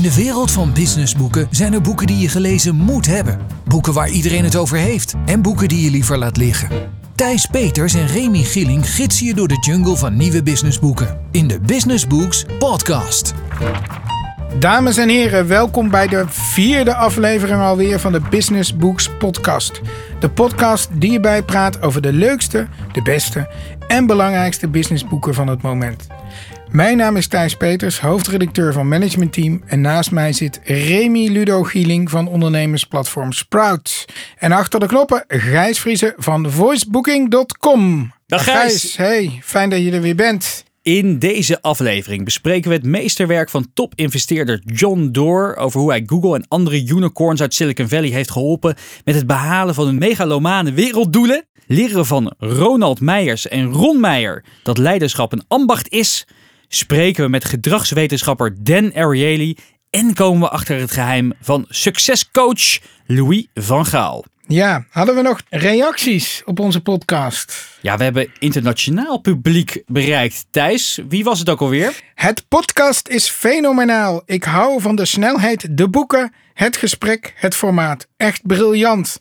In de wereld van businessboeken zijn er boeken die je gelezen moet hebben. Boeken waar iedereen het over heeft. En boeken die je liever laat liggen. Thijs Peters en Remy Gilling gidsen je door de jungle van nieuwe businessboeken. In de Business Books podcast. Dames en heren, welkom bij de vierde aflevering alweer van de Business Books podcast. De podcast die je bijpraat over de leukste, de beste en belangrijkste businessboeken van het moment. Mijn naam is Thijs Peters, hoofdredacteur van Management Team. En naast mij zit Remy Ludo Gieling van ondernemersplatform Sprout. En achter de knoppen Gijs Vriezen van voicebooking.com. Dag Gijs. Hey, fijn dat je er weer bent. In deze aflevering bespreken we het meesterwerk van topinvesteerder John Doerr over hoe hij Google en andere unicorns uit Silicon Valley heeft geholpen met het behalen van hun megalomane werelddoelen. Leren van Ronald Meijers en Ron Meijer dat leiderschap een ambacht is spreken we met gedragswetenschapper Dan Ariely en komen we achter het geheim van succescoach Louis van Gaal. Ja, hadden we nog reacties op onze podcast? Ja, we hebben internationaal publiek bereikt. Thijs, wie was het ook alweer? Het podcast is fenomenaal. Ik hou van de snelheid, de boeken, het gesprek, het formaat. Echt briljant.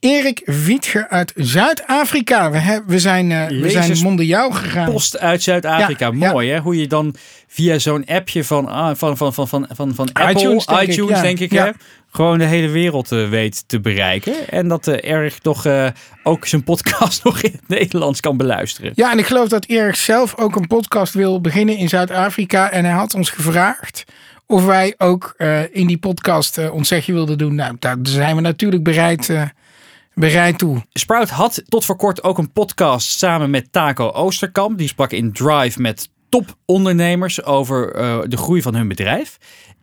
Erik Wietger uit Zuid-Afrika. We, we, zijn, uh, we zijn mondiaal gegaan. Post uit Zuid-Afrika. Mooi hè? Hoe je dan via zo'n appje van, uh, van, van, van, van, van, van Apple, iTunes, denk iTunes, ik, denk ik hè? gewoon de hele wereld uh, weet te bereiken. En dat uh, Erik toch ook zijn podcast nog in het Nederlands kan beluisteren. Ja, en ik geloof dat Erik zelf ook een podcast wil beginnen in Zuid-Afrika. En hij had ons gevraagd of wij ook in die podcast ons zegje wilden doen. Nou, daar zijn we natuurlijk bereid bereid toe. Sprout had tot voor kort ook een podcast samen met Taco Oosterkamp. Die sprak in Drive met topondernemers over uh, de groei van hun bedrijf.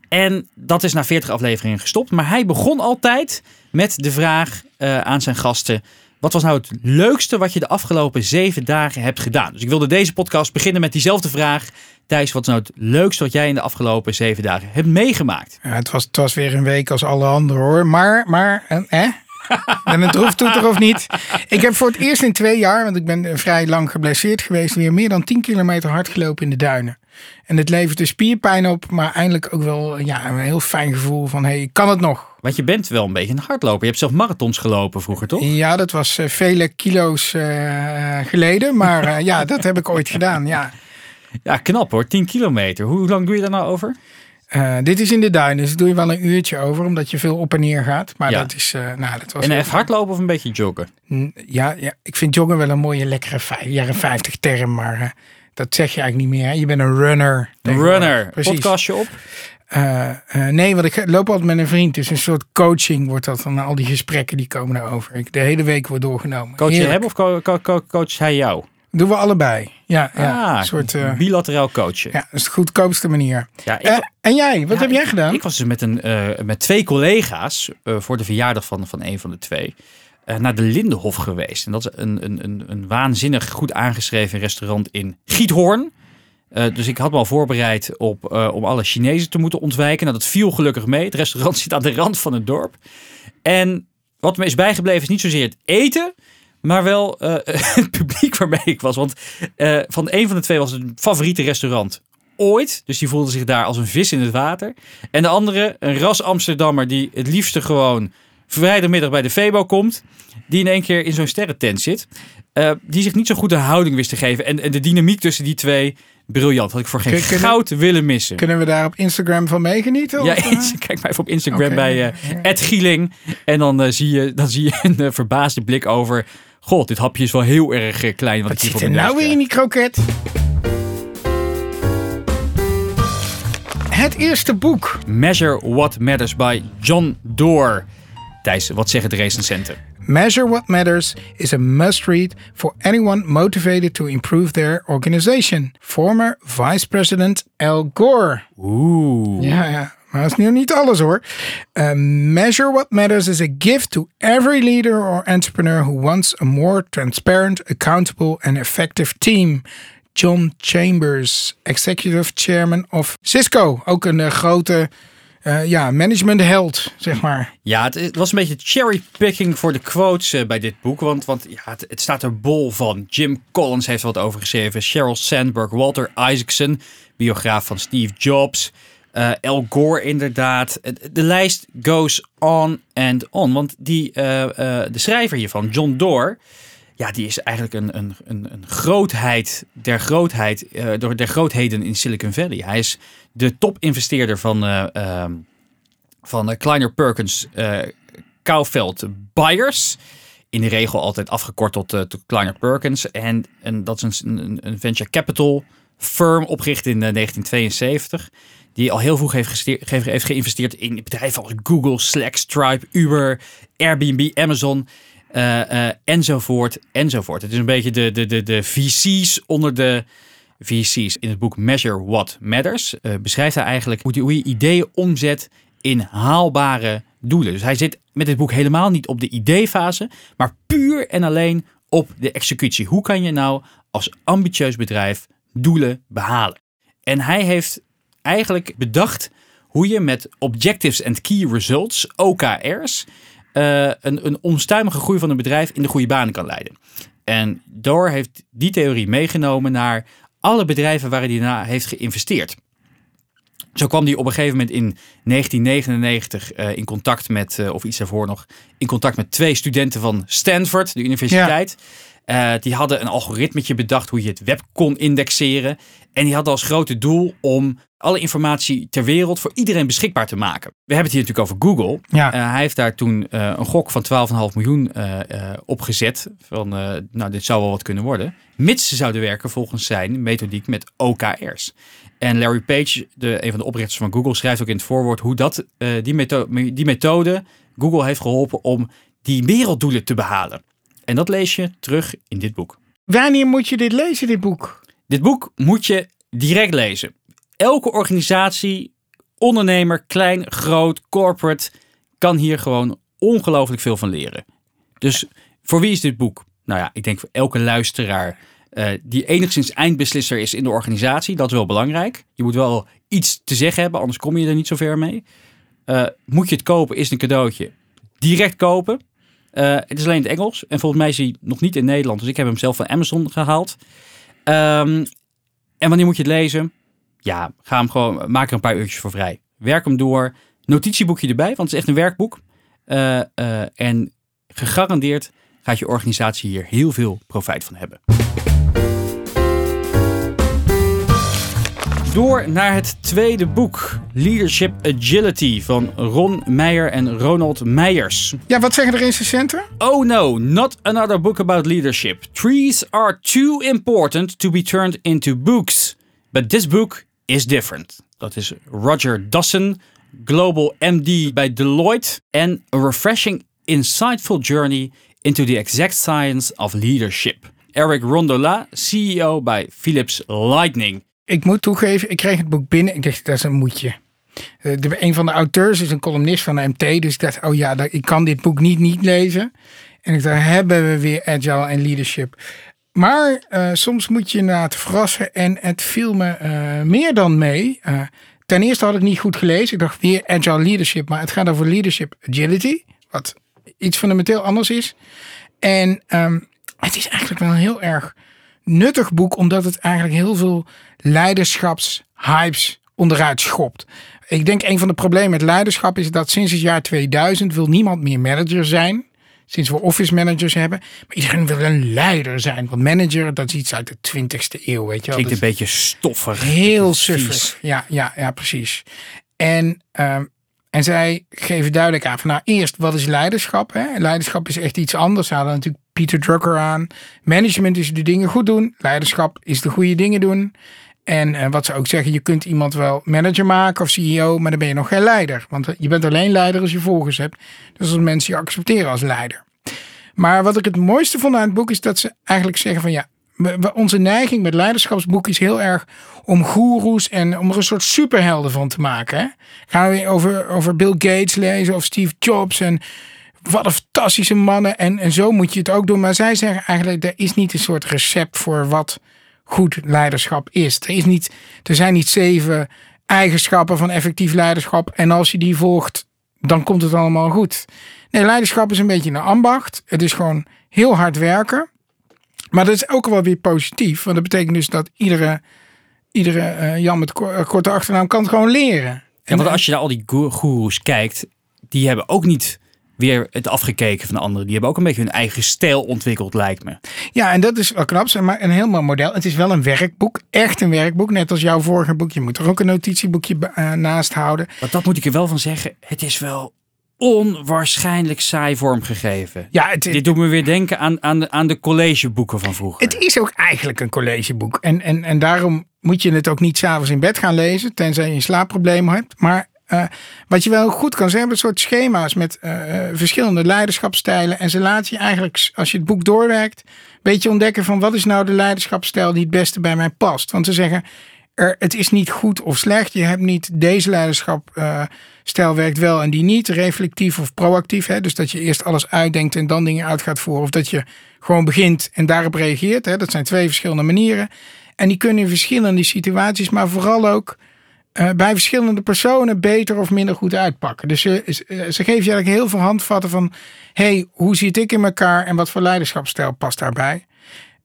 En dat is na 40 afleveringen gestopt. Maar hij begon altijd met de vraag uh, aan zijn gasten. Wat was nou het leukste wat je de afgelopen zeven dagen hebt gedaan? Dus ik wilde deze podcast beginnen met diezelfde vraag. Thijs, wat is nou het leukste wat jij in de afgelopen zeven dagen hebt meegemaakt? Ja, het, was, het was weer een week als alle anderen hoor. Maar, maar, eh, ben een droeftoeter of niet? Ik heb voor het eerst in twee jaar, want ik ben vrij lang geblesseerd geweest, weer meer dan 10 kilometer hard gelopen in de duinen. En het levert de spierpijn op, maar eindelijk ook wel ja, een heel fijn gevoel van, hey, kan het nog? Want je bent wel een beetje een hardloper. Je hebt zelf marathons gelopen vroeger, toch? Ja, dat was uh, vele kilo's uh, geleden, maar uh, ja, dat heb ik ooit gedaan, ja. Ja, knap hoor, 10 kilometer. Hoe lang doe je daar nou over? Uh, dit is in de duinen, dus doe je wel een uurtje over, omdat je veel op en neer gaat. Maar ja. dat is, uh, nou, dat was. En echt hardlopen of een beetje joggen? Ja, ja, ik vind joggen wel een mooie, lekkere jaren 50 term, maar uh, dat zeg je eigenlijk niet meer. Hè? Je bent een runner. Een runner. Precies. Podcastje op? nee, want ik loop altijd met een vriend. Dus een soort coaching wordt dat van al die gesprekken die komen daarover. Ik, de hele week wordt doorgenomen. Coach je hem of co co co coach hij jou? Doen we allebei. Ja, ja ah, een soort uh, bilateraal coachen. Ja, dat is de goedkoopste manier. Ja, ik, uh, en jij, wat ja, heb jij gedaan? Ik was dus met, een, uh, met twee collega's voor de verjaardag van, van een van de twee naar de Lindenhof geweest. En dat is een, een, een, een waanzinnig goed aangeschreven restaurant in Giethoorn. dus ik had me al voorbereid op, om alle Chinezen te moeten ontwijken. Nou, dat viel gelukkig mee. Het restaurant zit aan de rand van het dorp. En wat me is bijgebleven is niet zozeer het eten maar wel uh, het publiek waarmee ik was. Want uh, van een van de twee was het favoriete restaurant ooit. Dus die voelde zich daar als een vis in het water. En de andere, een ras Amsterdammer die het liefste gewoon vrijdagmiddag bij de Febo komt. Die in één keer in zo'n sterrentent zit. Uh, die zich niet zo goed de houding wist te geven. En, en de dynamiek tussen die twee, briljant. Had ik voor geen kunnen, goud willen missen. Kunnen we daar op Instagram van meegenieten? Ja, kijk maar even op Instagram okay. bij uh, Gieling. En dan, zie je, dan zie je een verbaasde blik over God, dit hapje is wel heel erg eh, klein. Wat, wat zit er nou weer in die kroket? Het eerste boek. Measure What Matters by John Doerr. Thijs, wat zeggen de recensenten? Measure What Matters is a must read for anyone motivated to improve their organization. Former Vice President Al Gore. Oeh. Ja, ja. Maar dat is nu niet alles hoor. Uh, measure What Matters is a gift to every leader or entrepreneur who wants a more transparent, accountable and effective team. John Chambers, Executive Chairman of Cisco. Ook een uh, grote uh, ja, managementheld, zeg maar. Ja, het, was een beetje cherrypicking voor de quotes bij dit boek. Want, want ja, het, het, staat er bol van. Jim Collins heeft er wat over geschreven. Sheryl Sandberg, Walter Isaacson, biograaf van Steve Jobs. Uh, El Gore inderdaad. De lijst goes on and on. Want die, de schrijver hiervan, John Doerr, ja, die is eigenlijk een, een, een, een grootheid der grootheid, door der grootheden in Silicon Valley. Hij is de topinvesteerder van, ehm, van Kleiner Perkins Kouwveld Buyers in de regel altijd afgekort tot, uh, Kleiner Perkins. En, en dat is een, een, venture capital firm opgericht in 1972. Eh, die al heel vroeg heeft, geïnvesteerd in bedrijven als Google, Slack, Stripe, Uber, Airbnb, Amazon. Uh, enzovoort, enzovoort. Het is een beetje de, de, de, de VC's onder de VC's. In het boek Measure What Matters beschrijft hij eigenlijk hoe, die, je ideeën omzet in haalbare doelen. Dus hij zit met dit boek helemaal niet op de ideefase, maar puur en alleen op de executie. Hoe kan je nou als ambitieus bedrijf doelen behalen? En hij heeft eigenlijk bedacht hoe je met Objectives and Key Results, OKR's, uh, een, een onstuimige groei van een bedrijf in de goede banen kan leiden. En Door heeft die theorie meegenomen naar alle bedrijven waarin hij na heeft geïnvesteerd. Zo kwam hij op een gegeven moment in 1999 uh, in contact met, uh, of iets daarvoor nog, in contact met twee studenten van Stanford, de universiteit. Ja. Uh, die hadden een algoritmetje bedacht hoe je het web kon indexeren. En die hadden als grote doel om alle informatie ter wereld voor iedereen beschikbaar te maken. We hebben het hier natuurlijk over Google. Ja. hij heeft daar toen een gok van 12,5 miljoen opgezet. Van, nou, dit zou wel wat kunnen worden. Mits ze zouden werken volgens zijn methodiek met OKR's. En Larry Page, de, een van de oprichters van Google, schrijft ook in het voorwoord hoe dat, die, methode, die methode Google heeft geholpen om die werelddoelen te behalen. En dat lees je terug in dit boek. Wanneer moet je dit lezen, dit boek? Dit boek moet je direct lezen. Elke organisatie, ondernemer, klein, groot, corporate, kan hier gewoon ongelooflijk veel van leren. Dus voor wie is dit boek? Nou ja, ik denk voor elke luisteraar uh, die enigszins eindbeslisser is in de organisatie. Dat is wel belangrijk. Je moet wel iets te zeggen hebben, anders kom je er niet zo ver mee. Uh, moet je het kopen, is een cadeautje. Direct kopen. Uh, het is alleen het Engels. En volgens mij is hij nog niet in Nederland. Dus ik heb hem zelf van Amazon gehaald. Um, en wanneer moet je het lezen? Ja, ga hem gewoon, maak er een paar uurtjes voor vrij. Werk hem door. Notitieboekje erbij, want het is echt een werkboek. Uh, en gegarandeerd gaat je organisatie hier heel veel profijt van hebben. Door naar het tweede boek, Leadership Agility, van Ron Meijer en Ronald Meijers. Ja, wat zeggen de recensenten? Oh no, not another book about leadership. Trees are too important to be turned into books. But this book is different. Dat is Roger Dawson, Global MD bij Deloitte. En a refreshing, insightful journey into the exact science of leadership. Eric Rondola, CEO bij Philips Lightning ik moet toegeven, ik kreeg het boek binnen. Ik dacht, dat is een moedje. Uh, de, een van de auteurs is een columnist van de MT. Dus ik dacht, oh ja, ik kan dit boek niet niet lezen. En ik dacht, hebben we weer agile en leadership. Maar uh, soms moet je inderdaad verrassen. En het viel me uh, meer dan mee. ten eerste had ik niet goed gelezen. Ik dacht weer agile leadership. Maar het gaat over leadership agility. Wat iets fundamenteel anders is. En um, het is eigenlijk wel heel erg nuttig boek. Omdat het eigenlijk heel veel leiderschapshypes onderuit schopt. Ik denk een van de problemen met leiderschap is dat sinds het jaar 2000 wil niemand meer manager zijn. Sinds we office managers hebben. Maar iedereen wil een leider zijn. Want manager, dat is iets uit de 20ste eeuw. Weet je wel. Klinkt een beetje stoffig. Heel suffig. Ja, ja, ja, precies. En, um, en zij geven duidelijk aan van nou eerst wat is leiderschap. Hè? Leiderschap is echt iets anders. Ze hadden natuurlijk Peter Drucker aan. Management is de dingen goed doen. Leiderschap is de goede dingen doen. En uh, wat ze ook zeggen, je kunt iemand wel manager maken of CEO, maar dan ben je nog geen leider. Want je bent alleen leider als je volgers hebt. Dus als mensen je accepteren als leider. Maar wat ik het mooiste vond aan het boek is dat ze eigenlijk zeggen van ja, onze neiging met leiderschapsboeken is heel erg om goeroes en om er een soort superhelden van te maken. Hè? Gaan we over, over Bill Gates lezen of Steve Jobs en wat een fantastische mannen. En, en zo moet je het ook doen. Maar zij zeggen eigenlijk, er is niet een soort recept voor wat goed leiderschap is. Er, is niet, er zijn niet zeven eigenschappen van effectief leiderschap. En als je die volgt, dan komt het allemaal goed. Nee, leiderschap is een beetje een ambacht. Het is gewoon heel hard werken. Maar dat is ook wel weer positief. Want dat betekent dus dat iedere, iedere uh, Jan met korte achternaam kan het gewoon leren. En want als je naar al die goe- goeroes kijkt, die hebben ook niet weer het afgekeken van de anderen. Die hebben ook een beetje hun eigen stijl ontwikkeld, lijkt me. Ja, en dat is wel knap. Maar een heel mooi model. Het is wel een werkboek. Echt een werkboek. Net als jouw vorige boek. Je moet er ook een notitieboekje eh, naast houden. Want dat moet ik er wel van zeggen. Het is wel onwaarschijnlijk saai vormgegeven. Ja, het, Dit doet me weer denken aan, aan, de, aan de collegeboeken van vroeger. het is ook eigenlijk een collegeboek. En, en, en daarom moet je het ook niet s'avonds in bed gaan lezen. Tenzij je een slaapprobleem hebt. Maar eh, wat je wel goed kan zeggen, een soort schema's met eh, eh, verschillende leiderschapsstijlen. En ze laten je eigenlijk, als je het boek doorwerkt, een beetje ontdekken van wat is nou de leiderschapsstijl die het beste bij mij past. Want ze zeggen, er, het is niet goed of slecht. Je hebt niet deze leiderschapsstijl werkt wel en die niet. Reflectief of proactief. Hè? Dus dat je eerst alles uitdenkt en dan dingen uit gaat voeren. Of dat je gewoon begint en daarop reageert. Hè? Dat zijn twee verschillende manieren. En die kunnen in verschillende situaties, maar vooral ook eh, bij verschillende personen beter of minder goed uitpakken. Dus ze, ze ze geven je eigenlijk heel veel handvatten van: hey, hoe zit ik in elkaar en wat voor leiderschapsstijl past daarbij?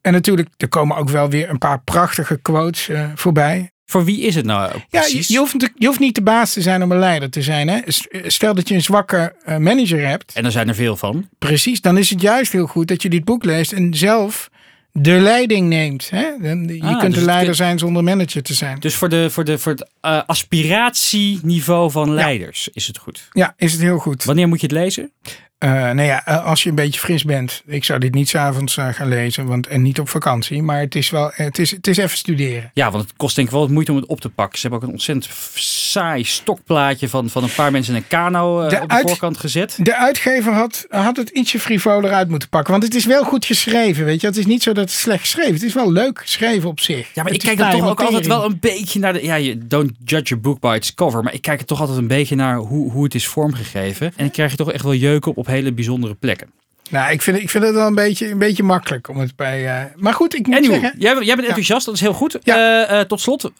En natuurlijk, er komen ook wel weer een paar prachtige quotes eh, voorbij. Voor wie is het nou Ja, je, precies? hoeft, je hoeft niet de baas te zijn om een leider te zijn. Hè? Stel dat je een zwakke eh, manager hebt, En er zijn er veel van. precies, dan is het juist heel goed dat je dit boek leest en zelf de leiding neemt. Hè? Je Ah, kunt dus een het leider zijn zonder manager te zijn. Dus voor, de, voor, de, voor het eh, aspiratieniveau van leiders is het goed. Ja, is het heel goed. Wanneer moet je het lezen? Eh, nou ja, eh, als je een beetje fris bent. Ik zou dit niet s'avonds avonds gaan lezen, want, en niet op vakantie. Maar het is wel, het is, het is even studeren. Ja, want het kost denk ik wel wat moeite om het op te pakken. Ze hebben ook een ontzettend saai stokplaatje van, van een paar mensen in een kano eh, De op de uit- voorkant gezet. De uitgever had, had het ietsje frivoler uit moeten pakken. Want het is wel goed geschreven, weet je. Het is niet zo dat het slecht geschreven Het is wel leuk geschreven op zich. Ja, maar Het ik kijk dan toch ook altijd wel een beetje naar de... Ja, je don't judge a book by its cover. Maar ik kijk er toch altijd een beetje naar hoe, hoe het is vormgegeven. En ik krijg je toch echt wel jeuk op op hele bijzondere plekken. Nou, ik vind, ik vind het wel een beetje, een beetje makkelijk om het bij... eh, maar goed, ik moet Anyway, zeggen... jij, jij bent enthousiast, dat is heel goed. Ja. Eh, eh, tot slot,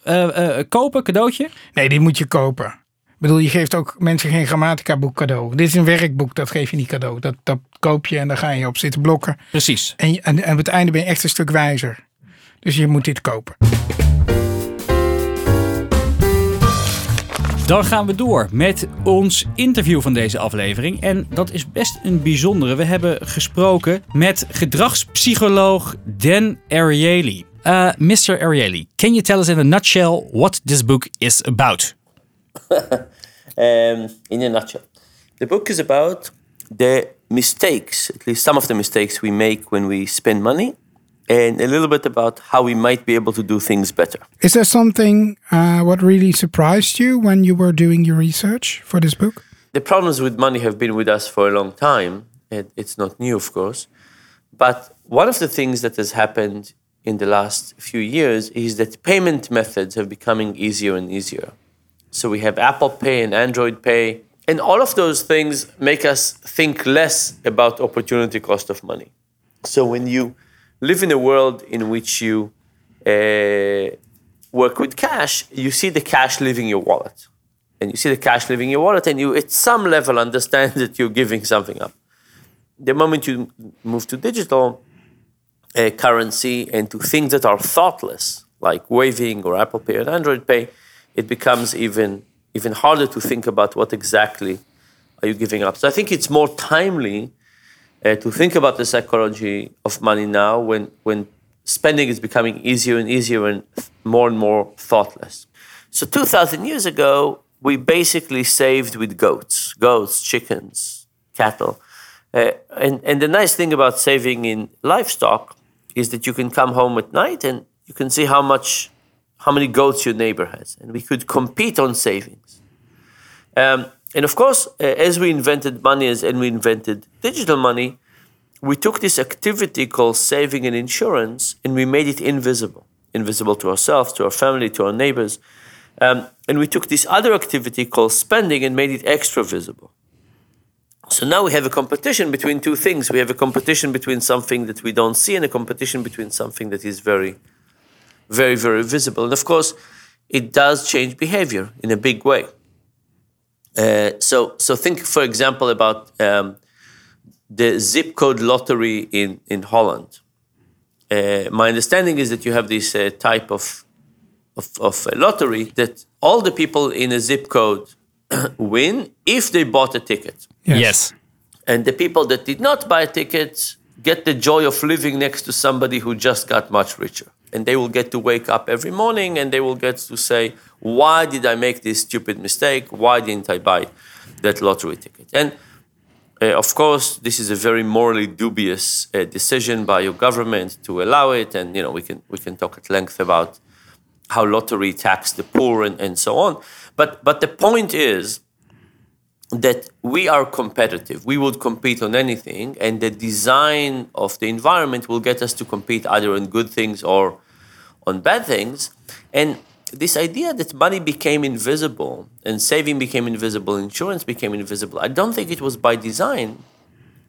kopen, cadeautje. Nee, die moet je kopen. Ik bedoel, je geeft ook mensen geen grammatica boek cadeau. Dit is een werkboek, dat geef je niet cadeau. Dat, dat koop je en daar ga je op zitten blokken. Precies. En, en, en op het einde ben je echt een stuk wijzer. Dus je moet dit kopen. Dan gaan we door met ons interview van deze aflevering. En dat is best een bijzondere. We hebben gesproken met gedragspsycholoog Dan Ariely. Uh, Mr. Ariely, can you tell us in a nutshell what this book is about? um, in a nutshell. The book is about the mistakes, at least some of the mistakes we make when we spend money, and a little bit about how we might be able to do things better. Is there something uh, what really surprised you when you were doing your research for this book? The problems with money have been with us for a long time. and It's not new, of course. But one of the things that has happened in the last few years is that payment methods have becoming easier and easier. So we have Apple Pay and Android Pay, and all of those things make us think less about opportunity cost of money. So when you live in a world in which you uh, work with cash, you see the cash leaving your wallet and you see the cash leaving your wallet, and you, at some level, understand that you're giving something up. The moment you move to digital uh, currency and to things that are thoughtless, like Waving or Apple Pay or Android Pay, it becomes even even harder to think about what exactly are you giving up. So I think it's more timely uh, to think about the psychology of money now when when spending is becoming easier and easier and more and more thoughtless. So 2,000 years ago, we basically saved with goats, goats, chickens, cattle. Uh, and, and the nice thing about saving in livestock is that you can come home at night and you can see how much, how many goats your neighbor has. And we could compete on savings. Um, and of course, uh, as we invented money as, and we invented digital money, we took this activity called saving and insurance and we made it invisible invisible to ourselves, to our family, to our neighbors. Um, and we took this other activity called spending and made it extra visible. So now we have a competition between two things. We have a competition between something that we don't see and a competition between something that is very, very, very visible. And of course, it does change behavior in a big way. Uh, so, so think, for example, about um, the zip code lottery in, in Holland. Uh, my understanding is that you have this uh, type of of, of a lottery that all the people in a zip code win if they bought a ticket. Yes. And the people that did not buy a ticket get the joy of living next to somebody who just got much richer. And they will get to wake up every morning and they will get to say, Why did I make this stupid mistake? Why didn't I buy that lottery ticket? And uh, of course, this is a very morally dubious uh, decision by your government to allow it. And you know, we can, we can talk at length about how lottery tax the poor and, and so on. But, but the point is, that we are competitive. We would compete on anything, and the design of the environment will get us to compete either on good things or on bad things. And this idea that money became invisible and saving became invisible, insurance became invisible, I don't think it was by design,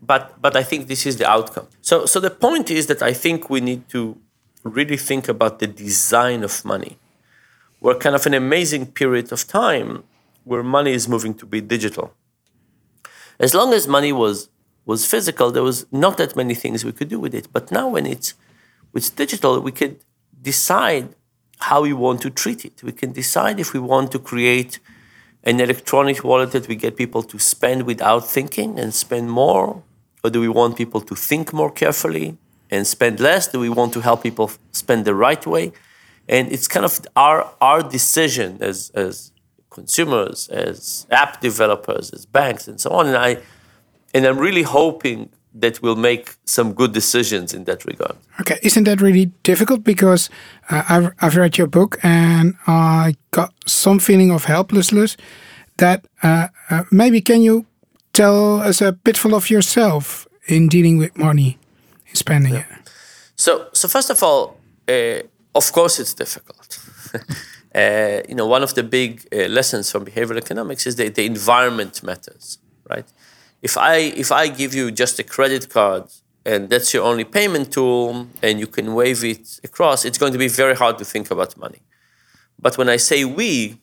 but, but I think this is the outcome. So, so the point is that I think we need to really think about the design of money. We're kind of an amazing period of time where money is moving to be digital. As long as money was was physical, there was not that many things we could do with it. But now when it's with digital, we could decide how we want to treat it. We can decide if we want to create an electronic wallet that we get people to spend without thinking and spend more, or do we want people to think more carefully and spend less? Do we want to help people spend the right way? And it's kind of our our decision as as consumers, as app developers, as banks, and so on. And I, and I'm really hoping that we'll make some good decisions in that regard. Okay, isn't that really difficult? Because uh, I've I've read your book and I got some feeling of helplessness. That uh, uh, maybe can you tell us a pitfall of yourself in dealing with money, in spending yeah. it? So, so first of all, uh, of course, it's difficult. Uh, you know, one of the big uh, lessons from behavioral economics is that the environment matters, right? If I if I give you just a credit card and that's your only payment tool and you can wave it across, it's going to be very hard to think about money. But when I say we,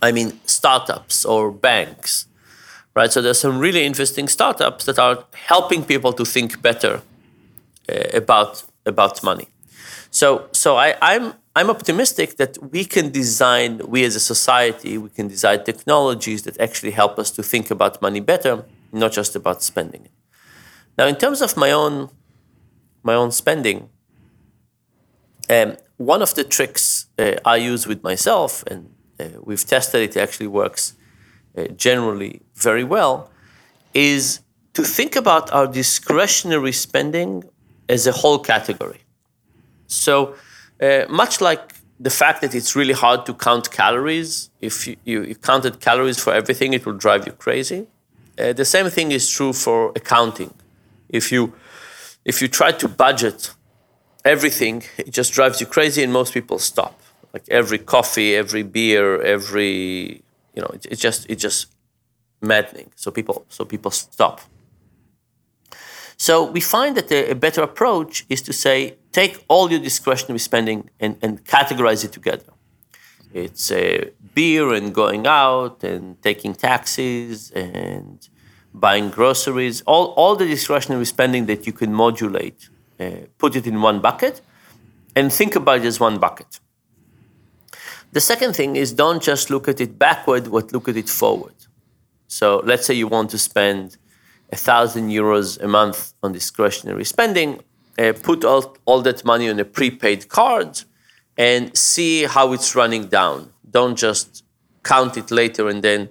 I mean startups or banks, right? So there's some really interesting startups that are helping people to think better uh, about about money. So so I, I'm I'm optimistic that we can design, we as a society, we can design technologies that actually help us to think about money better, not just about spending it. Now, in terms of my own, my own spending, um, one of the tricks uh, I use with myself, and uh, we've tested it, it actually works uh, generally very well, is to think about our discretionary spending as a whole category. So, uh, much like the fact that it's really hard to count calories, if you, you, you counted calories for everything, it will drive you crazy. Uh, the same thing is true for accounting. If you if you try to budget everything, it just drives you crazy, and most people stop. Like every coffee, every beer, every you know, it's it just it just maddening. So people so people stop. So we find that a, a better approach is to say, take all your discretionary spending and, and categorize it together. It's uh, beer and going out and taking taxis and buying groceries, all, all the discretionary spending that you can modulate, uh, put it in one bucket and think about it as one bucket. The second thing is don't just look at it backward, but look at it forward. So let's say you want to spend a thousand euros a month on discretionary spending, uh, put all, all that money on a prepaid card and see how it's running down. Don't just count it later and then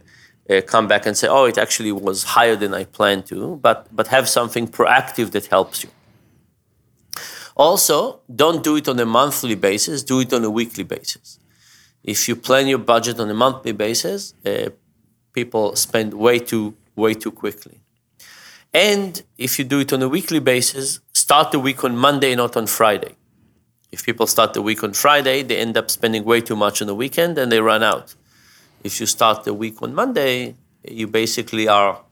uh, come back and say, oh, it actually was higher than I planned to, but, but have something proactive that helps you. Also, don't do it on a monthly basis, do it on a weekly basis. If you plan your budget on a monthly basis, uh, people spend way too, way too quickly. And if you do it on a weekly basis, start the week on Monday, not on Friday. If people start the week on Friday, they end up spending way too much on the weekend and they run out. If you start the week on Monday, you basically are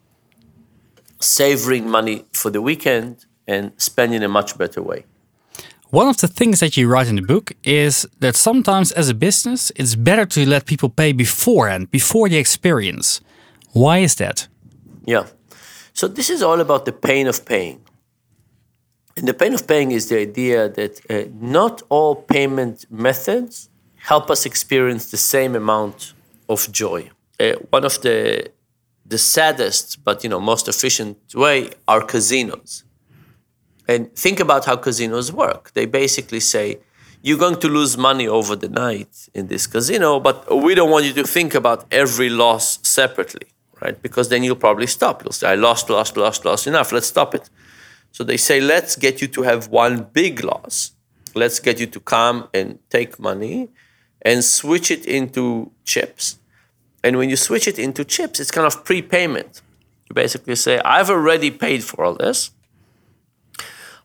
savoring money for the weekend and spending in a much better way. One of the things that you write in the book is that sometimes as a business, it's better to let people pay beforehand, before the experience. Why is that? Yeah. So this is all about the pain of paying. And the pain of paying is the idea that uh, not all payment methods help us experience the same amount of joy. Uh, one of the the saddest but you know most efficient way are casinos. And think about how casinos work. They basically say you're going to lose money over the night in this casino, but we don't want you to think about every loss separately, right? Because then you'll probably stop. You'll say, I lost, lost, lost, lost, enough, let's stop it. So they say, let's get you to have one big loss. Let's get you to come and take money and switch it into chips. And when you switch it into chips, it's kind of prepayment. You basically say, I've already paid for all this.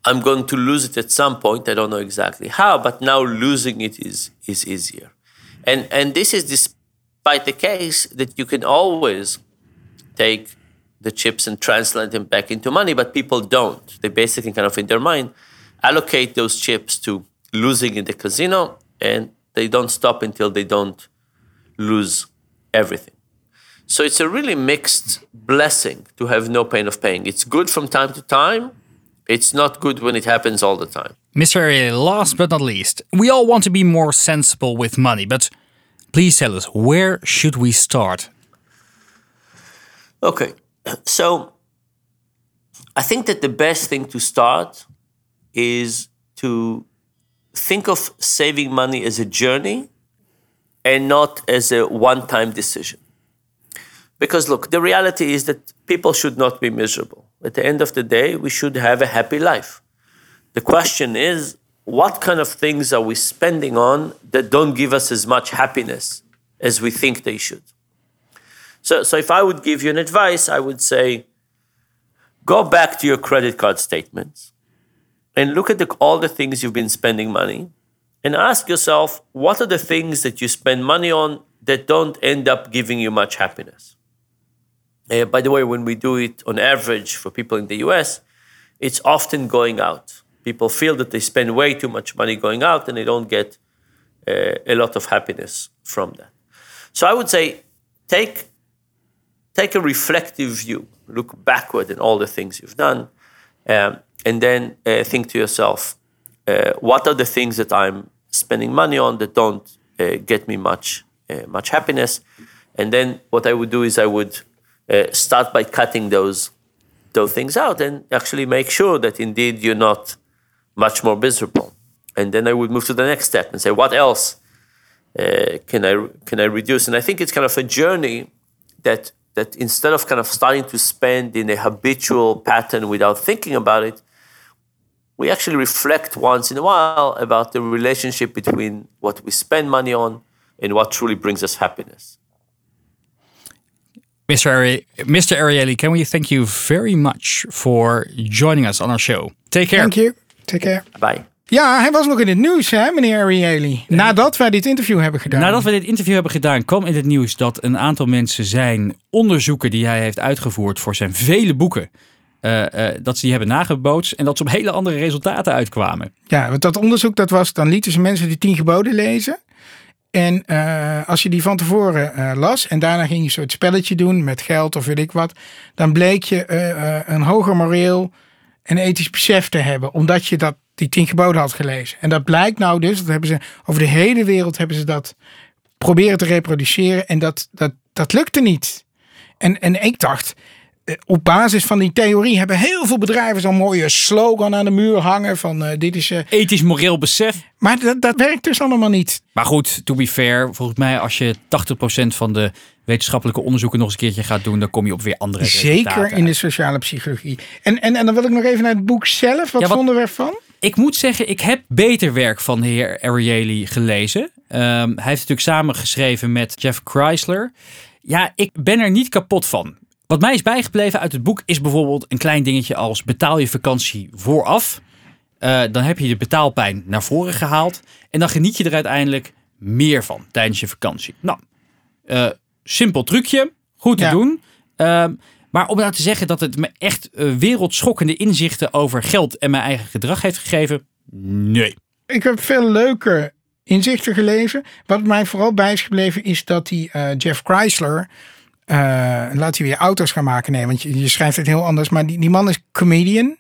I'm going to lose it at some point. I don't know exactly how, but now losing it is, is easier. And, and this is despite the case that you can always take the chips and translate them back into money, but people don't. They basically kind of in their mind allocate those chips to losing in the casino and they don't stop until they don't lose everything. So it's a really mixed blessing to have no pain of paying. It's good from time to time. It's not good when it happens all the time. Mr. Ariely, last but not least, we all want to be more sensible with money, but please tell us, where should we start? Okay, so I think that the best thing to start is to think of saving money as a journey and not as a one time decision. Because look, the reality is that people should not be miserable. At the end of the day, we should have a happy life. The question is, what kind of things are we spending on that don't give us as much happiness as we think they should? So, so if I would give you an advice, I would say go back to your credit card statements and look at the, all the things you've been spending money and ask yourself what are the things that you spend money on that don't end up giving you much happiness. Uh, by the way, when we do it on average for people in the US, it's often going out. People feel that they spend way too much money going out and they don't get uh, a lot of happiness from that. So I would say take, take a reflective view, look backward in all the things you've done, um, and then uh, think to yourself, uh, what are the things that I'm spending money on that don't uh, get me much, uh, much happiness? And then what I would do is I would uh, start by cutting those those things out and actually make sure that indeed you're not much more miserable. And then I would move to the next step and say, what else uh, can I can I reduce? And I think it's kind of a journey that that instead of kind of starting to spend in a habitual pattern without thinking about it, we actually reflect once in a while about the relationship between what we spend money on and what truly brings us happiness. Mr. Ari- Mr. Ariely, can we thank you very much for joining us on our show? Take care. Thank you. Take care. Bye. Ja, hij was nog in het nieuws, hè, meneer Ariely. Nadat wij dit interview hebben gedaan. Nadat we dit interview hebben gedaan, kwam in het nieuws dat een aantal mensen zijn onderzoeken die hij heeft uitgevoerd voor zijn vele boeken, eh, eh, dat ze die hebben nagebootst en dat ze op hele andere resultaten uitkwamen. Ja, want dat onderzoek dat was, dan lieten ze mensen die tien geboden lezen. En eh, als je die van tevoren las en daarna ging je een soort spelletje doen met geld of weet ik wat, dan bleek je een hoger moreel en ethisch besef te hebben, omdat je dat, die tien geboden had gelezen. En dat blijkt nou dus, dat hebben ze over de hele wereld hebben ze dat proberen te reproduceren en dat, dat, dat lukte niet. En, en ik dacht, eh, op basis van die theorie hebben heel veel bedrijven zo'n mooie slogan aan de muur hangen van eh, dit is... eh, Ethisch moreel besef. maar dat, dat werkt dus allemaal niet. Maar goed, to be fair, volgens mij als je 80% van de wetenschappelijke onderzoeken nog eens een keertje gaat doen, dan kom je op weer andere Zeker in de sociale psychologie. En, en, en dan wil ik nog even naar het boek zelf. Wat, Ja, wat- vonden we ervan? Ik moet zeggen, ik heb beter werk van de heer Ariely gelezen. Ehm, hij heeft natuurlijk samengeschreven met Jeff Chrysler. Ja, ik ben er niet kapot van. Wat mij is bijgebleven uit het boek is bijvoorbeeld een klein dingetje als betaal je vakantie vooraf. Eh, dan heb je de betaalpijn naar voren gehaald. En dan geniet je er uiteindelijk meer van tijdens je vakantie. Nou, eh, simpel trucje. Goed te Ja. doen. Ehm, maar om nou te zeggen dat het me echt eh, wereldschokkende inzichten over geld en mijn eigen gedrag heeft gegeven. Nee. Ik heb veel leuke inzichten gelezen. Wat mij vooral bij is gebleven is dat die eh, Jeff Chrysler... eh, laat hij weer auto's gaan maken. Nee, want je, je schrijft het heel anders. Maar die, die man is comedian.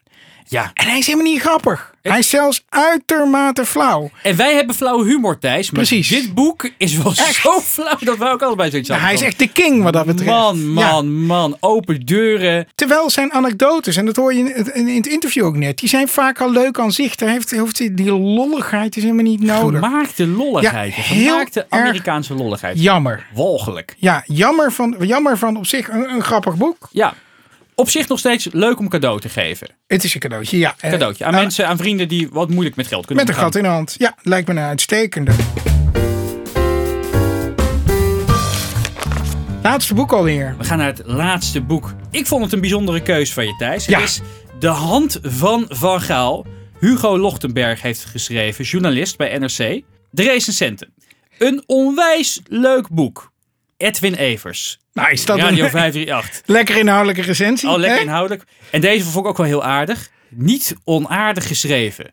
Ja. En hij is helemaal niet grappig. Hij is zelfs uitermate flauw. En wij hebben flauwe humor, Thijs. Maar Precies. dit boek is wel zo flauw dat wij ook allebei zoiets Nou, hij is echt de king wat dat betreft. Man, Ja. man, man. Open deuren. Terwijl zijn anekdotes, en dat hoor je in het, in het interview ook net, die zijn vaak al leuk aan zich. Daar heeft, heeft die- lolligheid is helemaal niet nodig. Gemaakte lolligheid. Ja, Gemaakte Amerikaanse lolligheid. Jammer. Walgelijk. Ja, jammer van, jammer van op zich een, een grappig boek. Ja. Op zich nog steeds leuk om cadeau te geven. Het is een cadeautje, ja. Eh, Cadeautje. Aan nou, mensen, aan vrienden die wat moeilijk met geld kunnen Met een omgaan. gat in de hand. Ja, lijkt me een uitstekende. Laatste boek alweer. We gaan naar het laatste boek. Ik vond het een bijzondere keus van je, Thijs. Ja. Het is De Hand van Van Gaal. Hugo Lochtenberg heeft geschreven, journalist bij NRC. De recensenten. Een onwijs leuk boek. Edwin Evers, Nou, is dat Radio een 538. lekker inhoudelijke recensie? Al lekker hè? inhoudelijk. En deze vond ik ook wel heel aardig. Niet onaardig geschreven.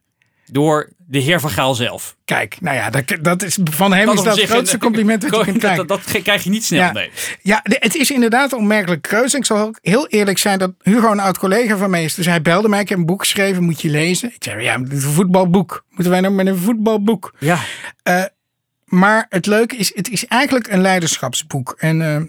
Door de heer Van Gaal zelf. Kijk, nou ja, dat, dat is, van hem Dat is dat het grootste een- compliment dat je kunt dat, krijgen. dat, dat krijg je niet snel, Ja. nee. Ja, het is inderdaad een onmerkelijke keuze. Ik zal ook heel eerlijk zijn dat Hugo een oud collega van mij is. Dus hij belde mij, ik heb een boek geschreven, moet je lezen. Ik zei, ja, is een voetbalboek. Moeten wij nou met een voetbalboek? Ja, Maar het leuke is, het is eigenlijk een leiderschapsboek. En eh,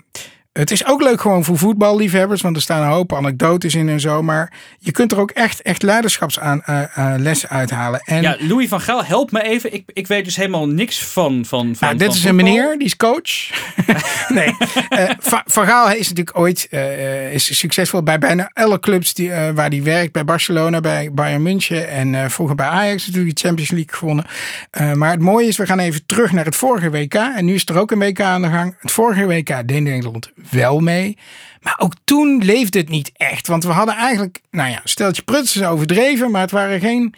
het is ook leuk gewoon voor voetballiefhebbers, want er staan een hoop anekdotes in en zo. Maar je kunt er ook echt, echt leiderschapslessen uithalen. En ja, Louis van Gaal, help me even. Ik, ik weet dus helemaal niks van van, van Nou, dit van is een meneer, die is coach. nee, eh, Va- Van Gaal is natuurlijk ooit eh, is succesvol bij bijna alle clubs die, eh, waar hij werkt. Bij Barcelona, bij Bayern München en eh, vroeger bij Ajax natuurlijk de Champions League gewonnen. Eh, maar het mooie is, we gaan even terug naar het vorige WK. En nu is er ook een WK aan de gang. Het vorige WK deed Nederland wel mee. Maar ook toen leefde het niet echt. Want we hadden eigenlijk, nou ja, steltje pruts is overdreven, maar het waren geen...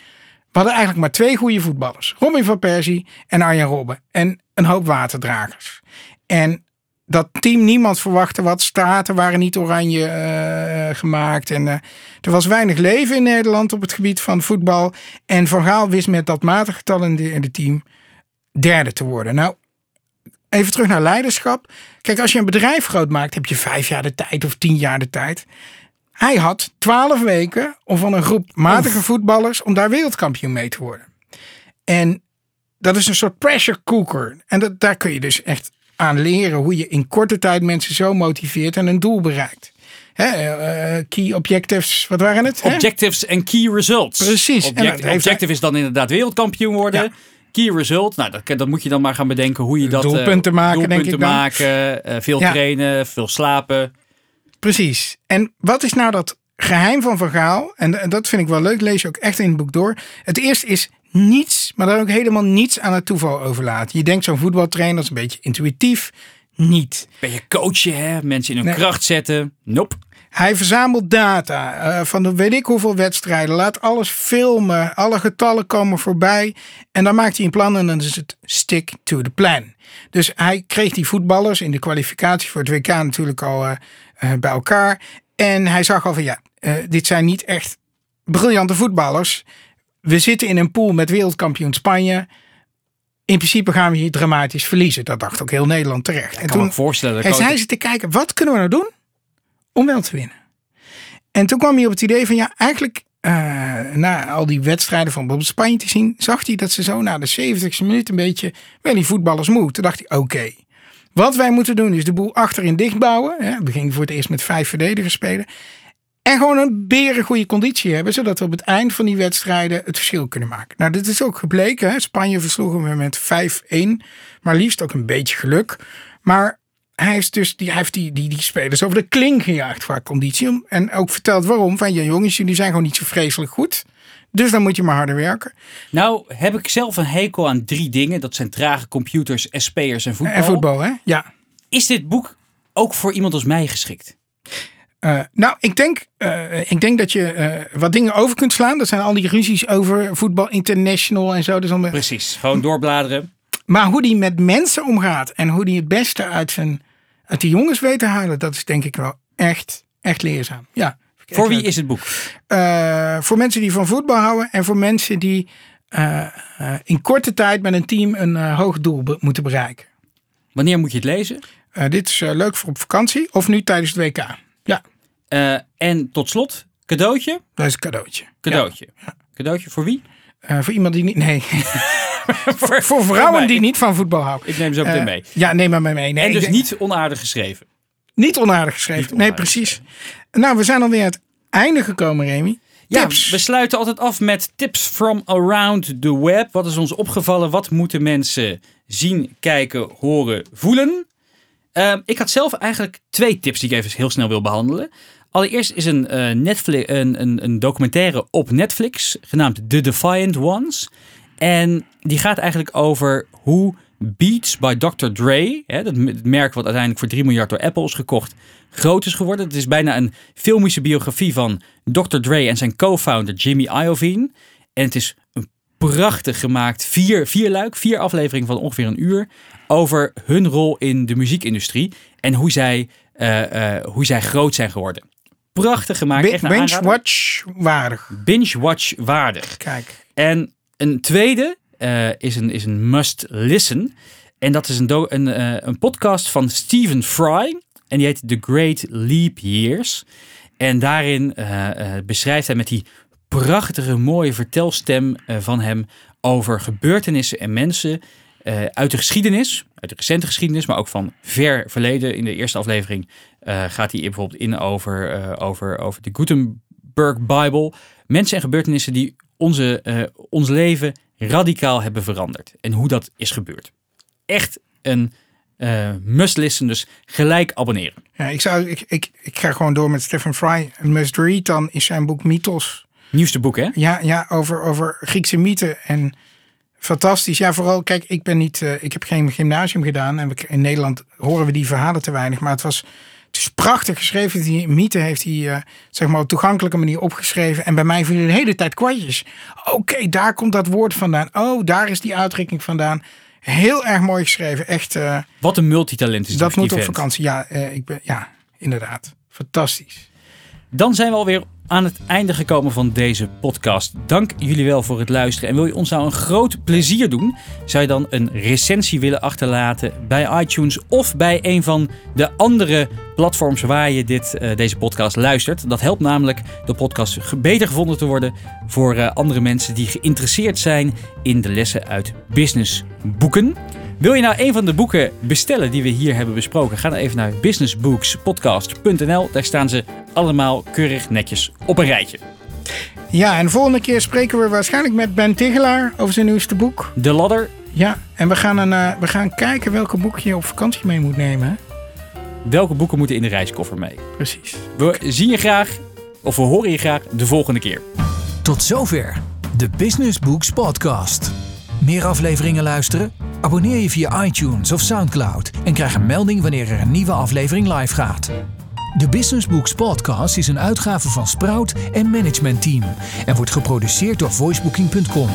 We hadden eigenlijk maar twee goede voetballers. Robin van Persie en Arjen Robben. En een hoop waterdragers. En dat team niemand verwachtte wat. Straten waren niet oranje eh, gemaakt. En eh, er was weinig leven in Nederland op het gebied van voetbal. En Van Gaal wist met dat matiggetal in de, in de team derde te worden. Nou, even terug naar leiderschap. Kijk, als je een bedrijf groot maakt, heb je vijf jaar de tijd of tien jaar de tijd. Hij had twaalf weken om van een groep matige voetballers om daar wereldkampioen mee te worden. En dat is een soort pressure cooker. En dat, daar kun je dus echt aan leren hoe je in korte tijd mensen zo motiveert en een doel bereikt. Eh, eh, key objectives, wat waren het? Objectives en key results. Precies. Object- heeft objective is dan inderdaad wereldkampioen worden. Ja. Key result, nou dat, dat moet je dan maar gaan bedenken hoe je dat... eh, Doelpunten maken, denk ik dan. maken, eh, veel Ja. trainen, veel slapen. Precies. En wat is nou dat geheim van Van Gaal? En, en dat vind ik wel leuk, lees je ook echt in het boek door. Het eerste is niets, maar dan ook helemaal niets aan het toeval overlaten. Je denkt zo'n voetbaltrainer, is een beetje intuïtief. Niet. Ben je coachen, hè? mensen in hun Nee. kracht zetten. Nope. Hij verzamelt data eh, van de weet ik hoeveel wedstrijden. Laat alles filmen. Alle getallen komen voorbij. En dan maakt hij een plan en dan is het stick to the plan. Dus hij kreeg die voetballers in de kwalificatie voor het WK natuurlijk al eh, eh, bij elkaar. En hij zag al van ja, dit zijn niet echt briljante voetballers. We zitten in een pool met wereldkampioen Spanje. In principe gaan we hier dramatisch verliezen. Dat dacht ook heel Nederland terecht. Ik kan me voorstellen. En coach- zij zitten kijken, wat kunnen we nou doen om wel te winnen? En toen kwam hij op het idee van, ja, eigenlijk eh, na al die wedstrijden van bijvoorbeeld Spanje te zien, zag hij dat ze zo na de 70ste minuut een beetje wel die voetballers moe. Toen dacht hij, oké, wat wij moeten doen is de boel achterin dichtbouwen. Hè. We gingen voor het eerst met vijf verdedigers spelen. En gewoon een beren goede conditie hebben, zodat we op het eind van die wedstrijden het verschil kunnen maken. Nou, dit is ook gebleken. Hè. Spanje versloegen we met 5-1, maar liefst ook een beetje geluk. Maar hij heeft dus die, hij heeft die, die, die spelers over de kling gejaagd qua conditie. En ook verteld waarom. Van ja, jongens, jullie zijn gewoon niet zo vreselijk goed. Dus dan moet je maar harder werken. Nou, heb ik zelf een hekel aan drie dingen. Dat zijn trage computers, SP'ers en voetbal. En voetbal, hè? Ja. Is dit boek ook voor iemand als mij geschikt? Eh, nou, ik denk, eh, ik denk dat je eh, wat dingen over kunt slaan. Dat zijn al die ruzies over voetbal international en zo. Dus Precies. Gewoon doorbladeren. maar hoe die met mensen omgaat en hoe die het beste uit, zijn, uit die jongens weet te halen, dat is denk ik wel echt, echt leerzaam. Ja. Voor wie is het boek? Voor mensen die van voetbal houden en voor mensen die in korte tijd met een team een hoog doel be- moeten bereiken. Wanneer moet je het lezen? Dit is leuk voor op vakantie of nu tijdens het WK. Eh, en tot slot, Cadeautje? Dat is een cadeautje. Cadeautje. Cadeautje voor wie? Eh, voor iemand die niet. Nee. voor, voor vrouwen die niet van voetbal houden. Ik neem ze ook meteen Eh, mee. Ja, neem maar mee. mee. Nee, En dus denk- niet onaardig geschreven. niet onaardig geschreven. Niet onaardig nee, precies. Nou, we zijn alweer aan het einde gekomen, Remy. Ja, Tips. we sluiten altijd af met tips from around the web. Wat is ons opgevallen? Wat moeten mensen zien, kijken, horen, voelen? Ehm, ik had zelf eigenlijk twee tips die ik even heel snel wil behandelen. Allereerst is een, eh, Netflix, een, een, een documentaire op Netflix genaamd The Defiant Ones. En die gaat eigenlijk over hoe Beats by Dr. Dre, hè, dat merk wat uiteindelijk voor 3 miljard door Apple is gekocht, groot is geworden. Het is bijna een filmische biografie van Dr. Dre en zijn co-founder Jimmy Iovine. En het is een prachtig gemaakt, vier, vier luik, vier afleveringen van ongeveer een uur, over hun rol in de muziekindustrie en hoe zij, eh, eh, hoe zij groot zijn geworden. Prachtig gemaakt, Bi- echt een Binge aanrader. watch waardig. Binge-watch waardig. Kijk. En een tweede eh, is, een, is een must listen. En dat is een, een, eh, een podcast van Stephen Fry. En die heet The Great Leap Years. En daarin eh, beschrijft hij met die prachtige, mooie vertelstem van hem over gebeurtenissen en mensen eh, uit de geschiedenis, uit de recente geschiedenis, maar ook van ver verleden. In de eerste aflevering eh, gaat hij bijvoorbeeld in over, eh, over, over de Gutenberg Bible. Mensen en gebeurtenissen die onze, ons leven radicaal hebben veranderd. En hoe dat is gebeurd. Echt een must listen, dus gelijk abonneren. Ja, ik, zou, ik, ik, ik ga gewoon door met Stephen Fry. Een must read dan is zijn boek Mythos. Nieuwste boek, hè? Ja, ja over, over Griekse mythen. En fantastisch. Ja, vooral, kijk, ik ben niet, eh, ik heb geen gymnasium gedaan. En we, in Nederland horen we die verhalen te weinig. Maar het was, het is prachtig geschreven. Die mythe heeft hij, eh, zeg maar, op toegankelijke manier opgeschreven. En bij mij vielen de hele tijd kwartjes. Oké, daar komt dat woord vandaan. Oh, daar is die uitdrukking vandaan. Heel erg mooi geschreven. Echt, eh, Wat een multitalent is dat die moet op vakantie. Ja, ik ben, ja, inderdaad. Fantastisch. Dan zijn we alweer aan het einde gekomen van deze podcast. Dank jullie wel voor het luisteren. En wil je ons nou een groot plezier doen? Zou je dan een recensie willen achterlaten bij iTunes of bij een van de andere platforms waar je dit, eh, deze podcast luistert? Dat helpt namelijk de podcast beter gevonden te worden voor eh, andere mensen die geïnteresseerd zijn in de lessen uit businessboeken. Wil je nou een van de boeken bestellen die we hier hebben besproken? Ga dan even naar businessbookspodcast.nl. Daar staan ze allemaal keurig netjes op een rijtje. Ja, en de volgende keer spreken we waarschijnlijk met Ben Tigelaar over zijn nieuwste boek. De ladder. Ja, en we gaan, een, eh, we gaan kijken welke boek je op vakantie mee moet nemen. Hè? Welke boeken moeten in de reiskoffer mee? Precies. We zien je graag, of we horen je graag, de volgende keer. Tot zover de Business Books Podcast. Meer afleveringen luisteren? Abonneer je via iTunes of Soundcloud en krijg een melding wanneer er een nieuwe aflevering live gaat. De Business Books Podcast is een uitgave van Sprout en Management Team en wordt geproduceerd door voicebooking.com.